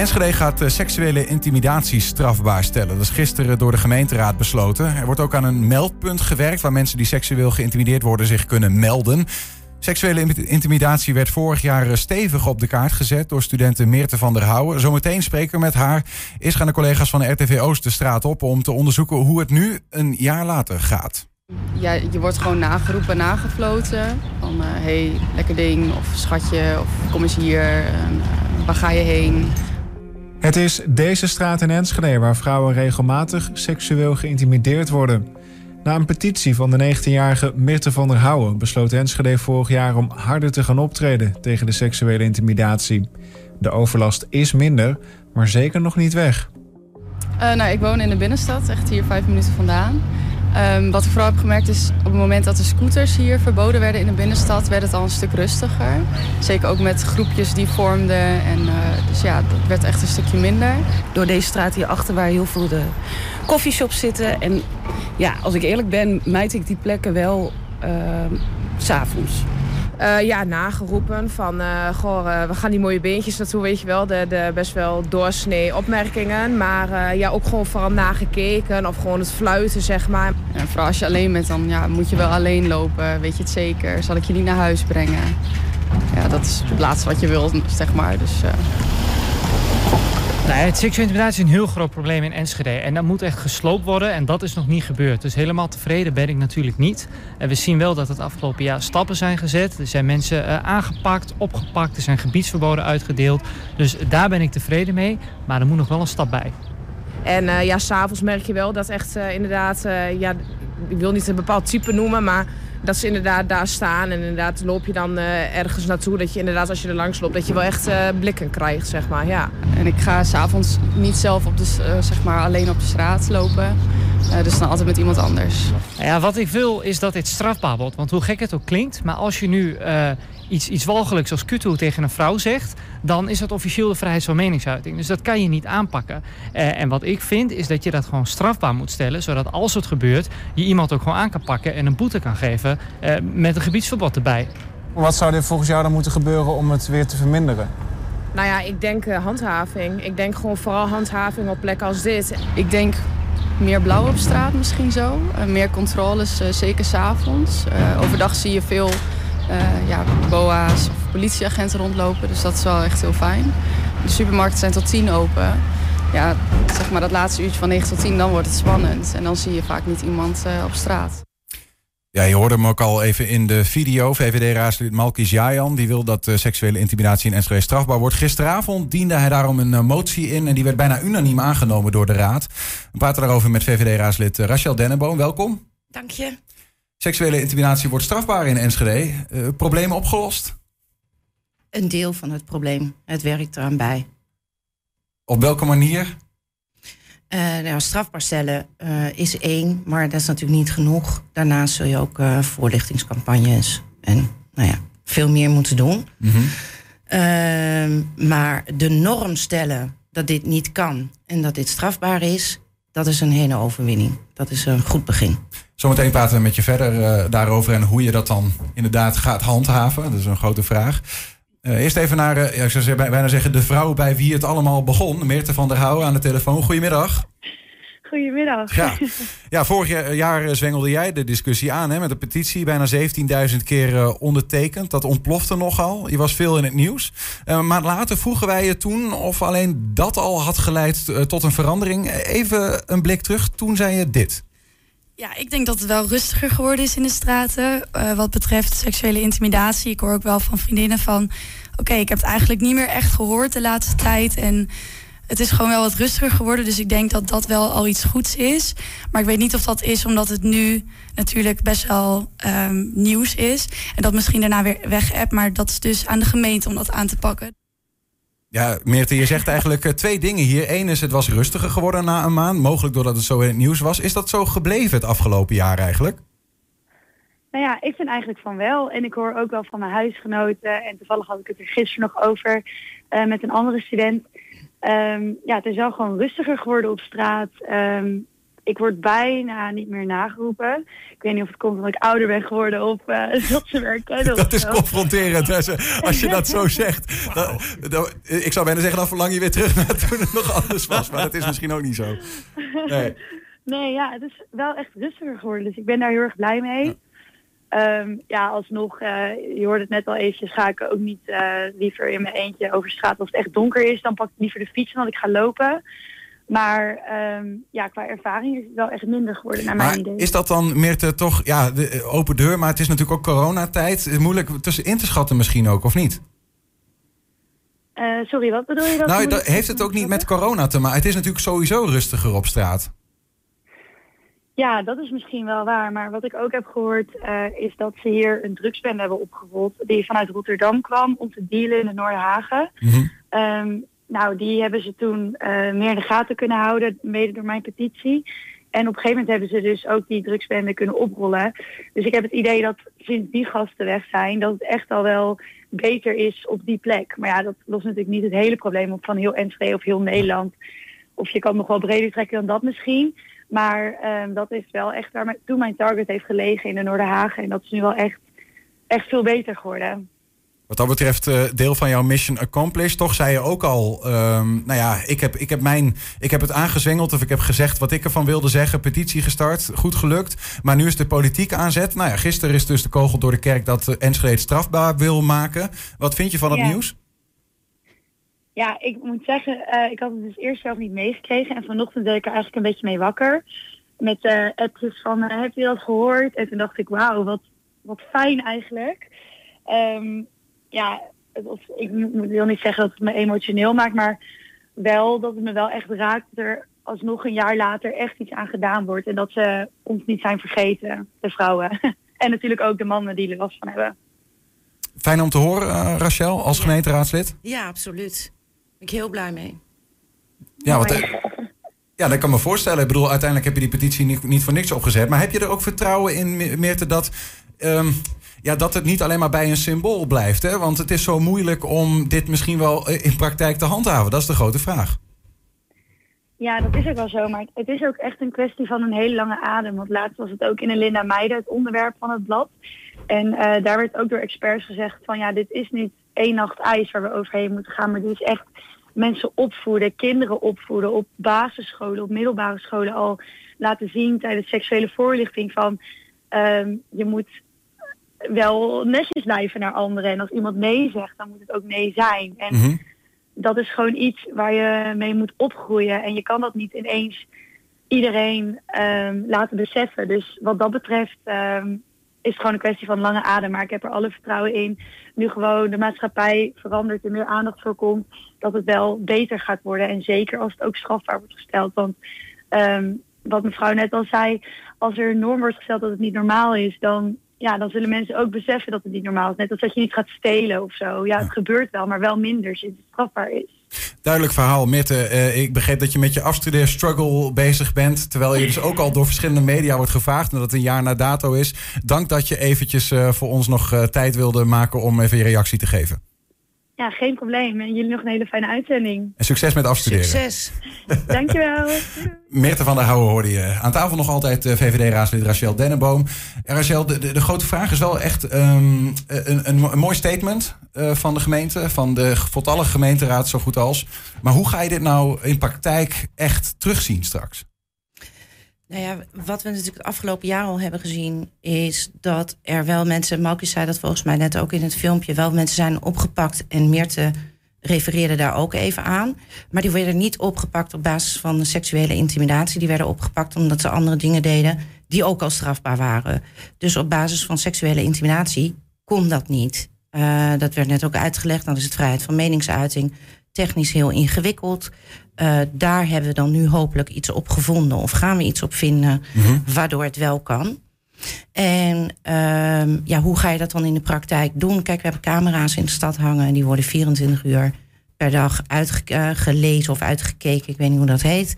Enschede gaat seksuele intimidatie strafbaar stellen. Dat is gisteren door de gemeenteraad besloten. Er wordt ook aan een meldpunt gewerkt waar mensen die seksueel geïntimideerd worden zich kunnen melden. Seksuele intimidatie werd vorig jaar stevig op de kaart gezet door studenten Meerte van der Houwen. Zometeen spreken we met haar. Eerst gaan de collega's van de RTV Oost de straat op om te onderzoeken hoe het nu een jaar later gaat. Ja, je wordt gewoon nageroepen, nagefloten. Van hé, uh, hey, lekker ding, of schatje, of kom eens hier, en, waar ga je heen? Het is deze straat in Enschede waar vrouwen regelmatig seksueel geïntimideerd worden. Na een petitie van de 19-jarige Mirte van der Houwen besloot Enschede vorig jaar om harder te gaan optreden tegen de seksuele intimidatie. De overlast is minder, maar zeker nog niet weg. Uh, nou, ik woon in de binnenstad, echt hier vijf minuten vandaan. Um, wat ik vooral heb gemerkt is op het moment dat de scooters hier verboden werden in de binnenstad, werd het al een stuk rustiger. Zeker ook met groepjes die vormden. En, uh, dus ja, dat werd echt een stukje minder. Door deze straat hierachter waar heel veel de koffieshops zitten. En ja, als ik eerlijk ben, mijt ik die plekken wel uh, s'avonds. Uh, ja, nageroepen van, uh, goh, uh, we gaan die mooie beentjes naartoe, weet je wel. De, de best wel doorsnee opmerkingen. Maar ja, ook gewoon vooral nagekeken of gewoon het fluiten, zeg maar. En vooral als je alleen bent, dan ja, moet je wel alleen lopen. Weet je het zeker? Zal ik je niet naar huis brengen? Ja, dat is het laatste wat je wilt, zeg maar. Dus, nou, het seksuele is een heel groot probleem in Enschede. En dat moet echt gesloopt worden en dat is nog niet gebeurd. Dus helemaal tevreden ben ik natuurlijk niet. En we zien wel dat het afgelopen jaar stappen zijn gezet. Er zijn mensen uh, aangepakt, opgepakt, er zijn gebiedsverboden uitgedeeld. Dus daar ben ik tevreden mee. Maar er moet nog wel een stap bij. En uh, ja, s'avonds merk je wel dat echt uh, inderdaad, ja, ik wil niet een bepaald type noemen, maar dat ze inderdaad daar staan. En inderdaad loop je dan uh, ergens naartoe. Dat je inderdaad als je er langs loopt, dat je wel echt uh, blikken krijgt, zeg maar. Ja. En ik ga s'avonds niet zelf op de, uh, zeg maar alleen op de straat lopen. Dus dan altijd met iemand anders. Ja, wat ik wil is dat dit strafbaar wordt. Want hoe gek het ook klinkt, maar als je nu iets, iets walgelijks als kutu tegen een vrouw zegt... dan is dat officieel de vrijheid van meningsuiting. Dus dat kan je niet aanpakken. Uh, en wat ik vind is dat je dat gewoon strafbaar moet stellen... zodat als het gebeurt je iemand ook gewoon aan kan pakken... en een boete kan geven uh, met een gebiedsverbod erbij. Wat zou er volgens jou dan moeten gebeuren om het weer te verminderen? Nou ja, ik denk uh, handhaving. Ik denk gewoon vooral handhaving op plekken als dit. Ik denk meer blauw op straat misschien zo. meer controles, zeker s'avonds. overdag zie je veel ja, boa's of politieagenten rondlopen. Dus dat is wel echt heel fijn. De supermarkten zijn tot tien open. Ja, zeg maar dat laatste uurtje van 9 tot 10, dan wordt het spannend. En dan zie je vaak niet iemand op straat. Ja, je hoorde hem ook al even in de video. VVD-raadslid Malkis Jayan die wil dat uh, seksuele intimidatie in Enschede strafbaar wordt. Gisteravond diende hij daarom een uh, motie in en die werd bijna unaniem aangenomen door de Raad. We praten daarover met VVD-raadslid uh, Rachel Denneboom. Welkom. Dank je. Seksuele intimidatie wordt strafbaar in Enschede. Uh, problemen opgelost? Een deel van het probleem. Het werkt eraan bij. Op welke manier? Uh, nou, strafbaar stellen uh, is één, maar dat is natuurlijk niet genoeg. Daarnaast zul je ook uh, voorlichtingscampagnes en nou ja, veel meer moeten doen. Mm -hmm. maar de norm stellen dat dit niet kan en dat dit strafbaar is, dat is een hele overwinning. Dat is een goed begin. Zometeen praten we met je verder daarover en hoe je dat dan inderdaad gaat handhaven. Dat is een grote vraag. Uh, eerst even naar, uh, ja, ik zou bijna zeggen, de vrouw bij wie het allemaal begon. Meerte van der Houwen aan de telefoon. Goedemiddag. Goedemiddag. Ja, ja vorig jaar zwengelde jij de discussie aan hè, met een petitie. Bijna 17.000 keer ondertekend. Dat ontplofte nogal. Je was veel in het nieuws. maar later vroegen wij je toen of alleen dat al had geleid tot een verandering. Even een blik terug. Toen zei je dit. Ja, ik denk dat het wel rustiger geworden is in de straten. Uh, wat betreft seksuele intimidatie. Ik hoor ook wel van vriendinnen van... oké, ik heb het eigenlijk niet meer echt gehoord de laatste tijd. En het is gewoon wel wat rustiger geworden. Dus ik denk dat dat wel al iets goeds is. Maar ik weet niet of dat is omdat het nu natuurlijk best wel um, nieuws is. En dat misschien daarna weer weg hebt. Maar dat is dus aan de gemeente om dat aan te pakken. Ja, Meerte, je zegt eigenlijk uh, twee dingen hier. Eén is, het was rustiger geworden na een maand. Mogelijk doordat het zo in het nieuws was. Is dat zo gebleven het afgelopen jaar eigenlijk? Nou ja, ik vind eigenlijk van wel. En ik hoor ook wel van mijn huisgenoten. En toevallig had ik het er gisteren nog over uh, met een andere student. Um, ja, het is wel gewoon rustiger geworden op straat. Um, ik word bijna niet meer nageroepen. Ik weet niet of het komt omdat ik ouder ben geworden of uh, dat ze werk kennen. Dat is confronterend als je dat zo zegt. ik zou bijna zeggen, dan verlang je weer terug naar toen het nog anders was. Maar dat is misschien ook niet zo. Nee. nee, ja, het is wel echt rustiger geworden. Dus ik ben daar heel erg blij mee. Ja. Ehm, ja, alsnog, uh, je hoorde het net al eventjes, ga ik ook niet uh, liever in mijn eentje over straat. Als het echt donker is, dan pak ik liever de fiets dan ik ga lopen. Maar um, ja, qua ervaring is het wel echt minder geworden naar mijn idee. Is dat dan meer te toch, ja, de eh, open deur, maar het is natuurlijk ook coronatijd. Moeilijk tussen in te schatten misschien ook, of niet? Uh, sorry, wat bedoel je dat? Nou, dat, heeft het ook niet met corona te maken? Het is natuurlijk sowieso rustiger op straat. Ja, dat is misschien wel waar. Maar wat ik ook heb gehoord uh, is dat ze hier een drugsbende hebben opgerold. Die vanuit Rotterdam kwam om te dealen in de Noorderhagen. Mm -hmm. um, nou, die hebben ze toen uh, meer in de gaten kunnen houden, mede door mijn petitie. En op een gegeven moment hebben ze dus ook die drugsbende kunnen oprollen. Dus ik heb het idee dat sinds die gasten weg zijn, dat het echt al wel beter is op die plek. Maar ja, dat lost natuurlijk niet het hele probleem op van heel Enschede of heel Nederland. Of je kan nog wel breder trekken dan dat misschien. Maar um, dat is wel echt waar mijn, toen mijn target heeft gelegen in de Noorderhagen. En dat is nu wel echt, echt veel beter geworden. Wat dat betreft, uh, deel van jouw mission accomplished. Toch zei je ook al, um, nou ja, ik heb, ik, heb mijn, ik heb het aangezwengeld of ik heb gezegd wat ik ervan wilde zeggen. Petitie gestart, goed gelukt. Maar nu is de politiek aanzet. Nou ja, gisteren is dus de kogel door de kerk dat uh, Enschede het strafbaar wil maken. Wat vind je van het ja. nieuws? Ja, ik moet zeggen, uh, ik had het dus eerst zelf niet meegekregen. En vanochtend werd ik er eigenlijk een beetje mee wakker. Met uh, appjes van, uh, heb je dat gehoord? En toen dacht ik, wauw, wat, wat fijn eigenlijk. Um, ja, of, ik wil niet zeggen dat het me emotioneel maakt, maar wel dat het me wel echt raakt dat er alsnog een jaar later echt iets aan gedaan wordt. En dat ze ons niet zijn vergeten, de vrouwen. en natuurlijk ook de mannen die er last van hebben. Fijn om te horen, uh, Rachel, als ja. gemeenteraadslid. Ja, absoluut. Ben ik heel blij mee. Ja, wat, uh, ja, dat kan me voorstellen. Ik bedoel, uiteindelijk heb je die petitie niet, niet voor niks opgezet. Maar heb je er ook vertrouwen in, Meerte, dat... Um, ja, dat het niet alleen maar bij een symbool blijft. Hè? Want het is zo moeilijk om dit misschien wel in praktijk te handhaven. Dat is de grote vraag. Ja, dat is ook wel zo. Maar het is ook echt een kwestie van een hele lange adem. Want laatst was het ook in de Linda Meijden, het onderwerp van het blad. En uh, daar werd ook door experts gezegd van ja, dit is niet één nacht ijs waar we overheen moeten gaan. Maar dit is echt mensen opvoeden, kinderen opvoeden op basisscholen, op middelbare scholen al laten zien tijdens seksuele voorlichting van um, je moet wel netjes blijven naar anderen. En als iemand nee zegt, dan moet het ook nee zijn. En mm -hmm. dat is gewoon iets waar je mee moet opgroeien. En je kan dat niet ineens iedereen um, laten beseffen. Dus wat dat betreft um, is het gewoon een kwestie van lange adem. Maar ik heb er alle vertrouwen in. Nu gewoon de maatschappij verandert en meer aandacht voor komt. Dat het wel beter gaat worden. En zeker als het ook strafbaar wordt gesteld. Want um, wat mevrouw net al zei, als er een norm wordt gesteld dat het niet normaal is, dan ja, dan zullen mensen ook beseffen dat het niet normaal is. Net als dat je niet gaat stelen of zo. Ja, het ja. gebeurt wel, maar wel minder sinds het strafbaar is. Duidelijk verhaal, Mitte. Uh, ik begreep dat je met je afstudeerstruggle bezig bent. Terwijl je dus ook al door verschillende media wordt gevraagd. En dat het een jaar na dato is. Dank dat je eventjes uh, voor ons nog uh, tijd wilde maken om even je reactie te geven. Ja, geen probleem. En jullie nog een hele fijne uitzending. En succes met afstuderen. Succes. Dankjewel. Meerte van der Houwen hoorde je. Aan tafel nog altijd VVD-raadslid Rachel Dennenboom. Rachel, de, de, de, grote vraag is wel echt um, een, een, een, mooi statement uh, van de gemeente. Van de voltallige gemeenteraad zo goed als. Maar hoe ga je dit nou in praktijk echt terugzien straks? Nou ja, wat we natuurlijk het afgelopen jaar al hebben gezien, is dat er wel mensen, Malky zei dat volgens mij net ook in het filmpje, wel mensen zijn opgepakt en Meerte refereerde daar ook even aan. Maar die werden niet opgepakt op basis van seksuele intimidatie. Die werden opgepakt omdat ze andere dingen deden die ook al strafbaar waren. Dus op basis van seksuele intimidatie kon dat niet. Uh, dat werd net ook uitgelegd. Dan is het vrijheid van meningsuiting technisch heel ingewikkeld. Uh, daar hebben we dan nu hopelijk iets op gevonden of gaan we iets op vinden mm-hmm. waardoor het wel kan. En uh, ja, hoe ga je dat dan in de praktijk doen? Kijk, we hebben camera's in de stad hangen en die worden 24 uur per dag uitgelezen uh, of uitgekeken. Ik weet niet hoe dat heet.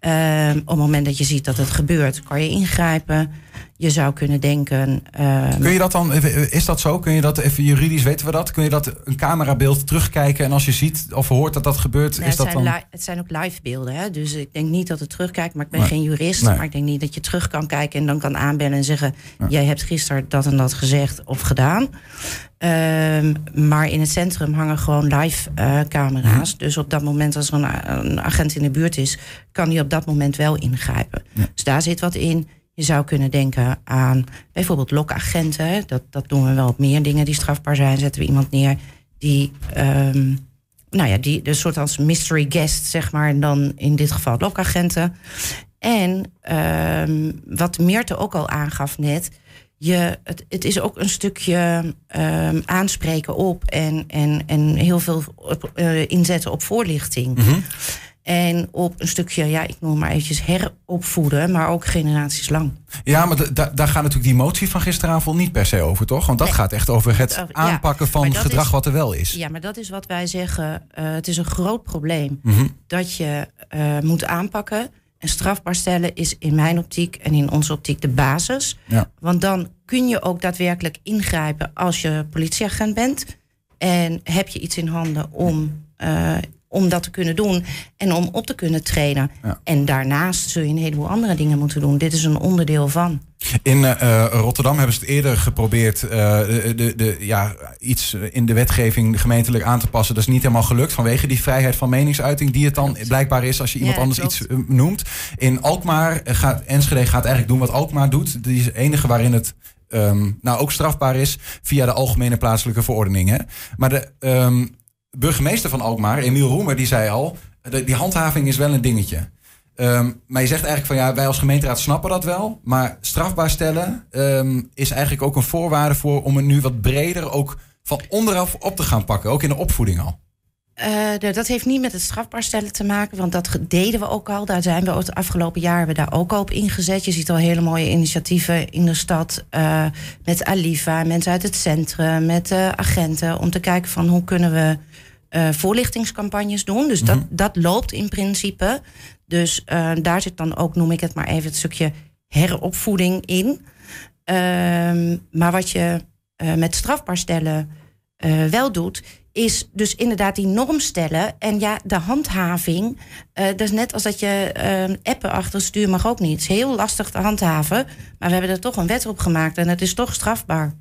Uh, op het moment dat je ziet dat het gebeurt, kan je ingrijpen. Je zou kunnen denken. ehm, Kun je dat dan, is dat zo? Kun je dat even juridisch, weten we dat? Kun je dat een camerabeeld terugkijken en als je ziet of hoort dat dat gebeurt, Nou, is het, dat zijn dan... het zijn ook live beelden. Hè? Dus ik denk niet dat het terugkijkt. Maar ik ben Nee. geen jurist. Nee. Maar ik denk niet dat je terug kan kijken en dan kan aanbellen en zeggen: Ja. Jij hebt gisteren dat en dat gezegd of gedaan. Ehm, maar in het centrum hangen gewoon live eh, camera's. Mhm. Dus op dat moment, als er een, agent in de buurt is, kan die op dat moment wel ingrijpen. Ja. Dus daar zit wat in. Je zou kunnen denken aan bijvoorbeeld lokagenten. Dat, dat doen we wel op meer dingen die strafbaar zijn. Zetten we iemand neer die. ehm, nou ja, die de soort als mystery guest, zeg maar, en dan in dit geval lokagenten. En ehm, wat Meerte ook al aangaf net, je, het, het is ook een stukje ehm, aanspreken op en, en, en heel veel eh, inzetten op voorlichting. Mhm. En op een stukje, ja, ik noem maar eventjes heropvoeden, maar ook generaties lang. Ja, maar da- da- daar gaat natuurlijk die motie van gisteravond niet per se over, toch? Want dat Nee. gaat echt over het Over- ja, aanpakken van dat gedrag is- wat er wel is. Ja, maar dat is wat wij zeggen. eh, het is een groot probleem Mhm. dat je eh, moet aanpakken. En strafbaar stellen is in mijn optiek en in onze optiek de basis. Ja. Want dan kun je ook daadwerkelijk ingrijpen als je politieagent bent. En heb je iets in handen om, eh, om dat te kunnen doen en om op te kunnen trainen. Ja. En daarnaast zul je een heleboel andere dingen moeten doen. Dit is een onderdeel van. In eh, eh, Rotterdam hebben ze het eerder geprobeerd eh, de, de, de, ja, iets in de wetgeving gemeentelijk aan te passen. Dat is niet helemaal gelukt vanwege die vrijheid van meningsuiting die het dan blijkbaar is als je iemand Ja, anders klopt. iets noemt. In Alkmaar gaat Enschede gaat eigenlijk doen wat Alkmaar doet. Die is de enige waarin het ehm, nou ook strafbaar is via de algemene plaatselijke verordeningen. Maar de ehm, burgemeester van Alkmaar, Emiel Roemer, die zei al, de- die handhaving is wel een dingetje. Ehm, maar je zegt eigenlijk van ja, wij als gemeenteraad snappen dat wel. Maar strafbaar stellen ehm, is eigenlijk ook een voorwaarde voor om het nu wat breder ook van onderaf op te gaan pakken. Ook in de opvoeding al. Eh, de- dat heeft niet met het strafbaar stellen te maken, want dat deden we ook al. Daar zijn we het afgelopen jaar hebben we daar ook al op ingezet. Je ziet al hele mooie initiatieven in de stad eh, met Aliva, mensen uit het centrum, met eh, agenten, om te kijken van hoe kunnen we voorlichtingscampagnes doen. Dus dat, dat loopt in principe. Dus daar zit dan ook, noem ik het maar even, het stukje heropvoeding in. Ehm, maar wat je met strafbaar stellen wel doet, is dus inderdaad die norm stellen. En ja, de handhaving, eh, dat is net als dat je eh, appen achter stuur mag ook niet. Het is heel lastig te handhaven, maar we hebben er toch een wet op gemaakt en het is toch strafbaar.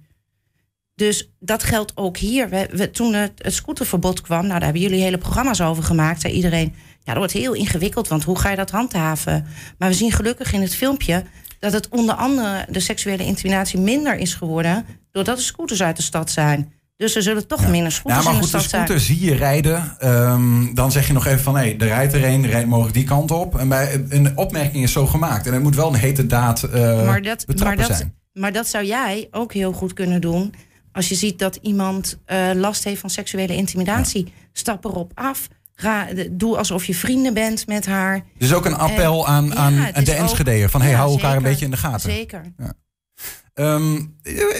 Dus dat geldt ook hier. We, toen het, het scooterverbod kwam, nou, daar hebben jullie hele programma's over gemaakt. Zei iedereen, ja, dat wordt heel ingewikkeld, want hoe ga je dat handhaven? Maar we zien gelukkig in het filmpje dat het onder andere de seksuele intimidatie minder is geworden. doordat de scooters uit de stad zijn. Dus er zullen toch minder Ja, scooters maar in de goed, de stad zijn. scooter zie je rijden. Ehm, dan zeg je nog even van hé, er rijdt er een, rijdt mogelijk die kant op. En bij, een opmerking is zo gemaakt. En het moet wel een hete daad eh maar, dat, maar, dat, zijn. maar dat zou jij ook heel goed kunnen doen. Als je ziet dat iemand eh, last heeft van seksuele intimidatie. Stap erop af. Ga, de- doe alsof je vrienden bent met haar. Dus ook een appel En- aan, ja, aan de Enschede'er. Van hey, Ja, hou elkaar een beetje in de gaten. Zeker. Ehm,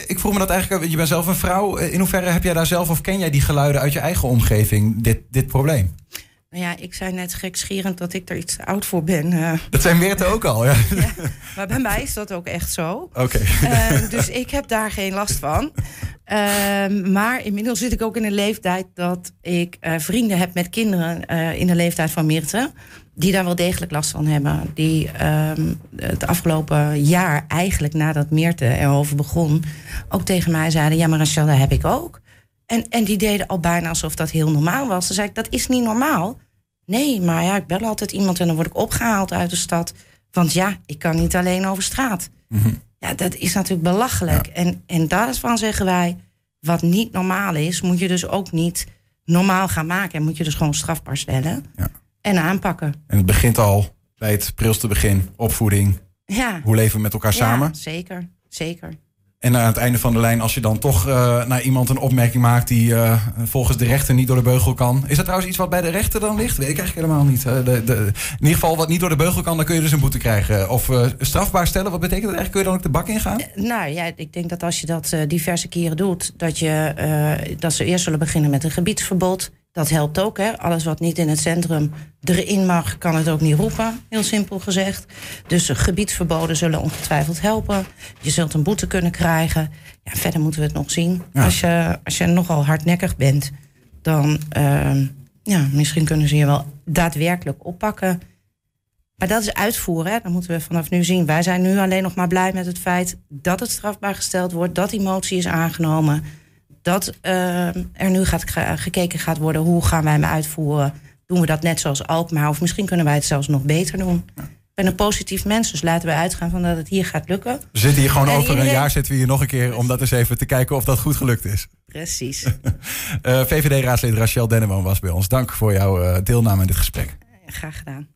ik vroeg me dat eigenlijk, je bent zelf een vrouw. In hoeverre heb jij daar zelf of ken jij die geluiden uit je eigen omgeving, dit, dit probleem? Nou ja, ik zei net gekscherend dat ik er iets te oud voor ben. eh. Dat zijn Meerte ook al, ja. maar bij mij is dat ook echt zo. Oké. Eh, dus ik heb daar geen last van. Ehm, maar inmiddels zit ik ook in een leeftijd dat ik eh, vrienden heb met kinderen in de leeftijd van Mirte. Die daar wel degelijk last van hebben. Die ehm, het afgelopen jaar, eigenlijk nadat Meerte erover begon, ook tegen mij zeiden: Ja, maar Rachel, dat heb ik ook. En, en die deden al bijna alsof dat heel normaal was. Dan zei ik: Dat is niet normaal. Nee, maar ja, ik bel altijd iemand en dan word ik opgehaald uit de stad. Want ja, ik kan niet alleen over straat. Ja, dat is natuurlijk belachelijk. En, en daarvan zeggen wij, wat niet normaal is, moet je dus ook niet normaal gaan maken. En moet je dus gewoon strafbaar stellen Ja. en aanpakken. En het begint al bij het prilste begin, opvoeding. Ja, Hoe leven we met elkaar samen? ja zeker, zeker. En aan het einde van de lijn, als je dan toch eh, naar iemand een opmerking maakt die eh, volgens de rechter niet door de beugel kan. Is dat trouwens iets wat bij de rechter dan ligt? Weet ik eigenlijk helemaal niet. De, de, in ieder geval, wat niet door de beugel kan, dan kun je dus een boete krijgen. Of eh, strafbaar stellen, wat betekent dat eigenlijk? Kun je dan ook de bak ingaan? Nou ja, ik denk dat als je dat diverse keren doet, dat, je, dat ze eerst zullen beginnen met een gebiedsverbod. Dat helpt ook. Hè? Alles wat niet in het centrum erin mag, kan het ook niet roepen. Heel simpel gezegd. Dus gebiedsverboden zullen ongetwijfeld helpen. Je zult een boete kunnen krijgen. Ja, verder moeten we het nog zien. Als, je, als je nogal hardnekkig bent, dan uh, ja, misschien kunnen ze je wel daadwerkelijk oppakken. Maar dat is uitvoeren. Hè? Dat moeten we vanaf nu zien. Wij zijn nu alleen nog maar blij met het feit dat het strafbaar gesteld wordt, dat die motie is aangenomen dat uh, er nu gaat gekeken gaat worden hoe gaan wij hem uitvoeren. Doen we dat net zoals Alkmaar of misschien kunnen wij het zelfs nog beter doen. Ik ben een positief mens, dus laten we uitgaan van dat het hier gaat lukken. We zitten hier gewoon over een jaar zitten we hier nog een keer om dat eens even te kijken of dat goed gelukt is. Precies. uh, VVD-raadslid Rachel Denneman was bij ons. Dank voor jouw uh, deelname in dit gesprek. Graag gedaan.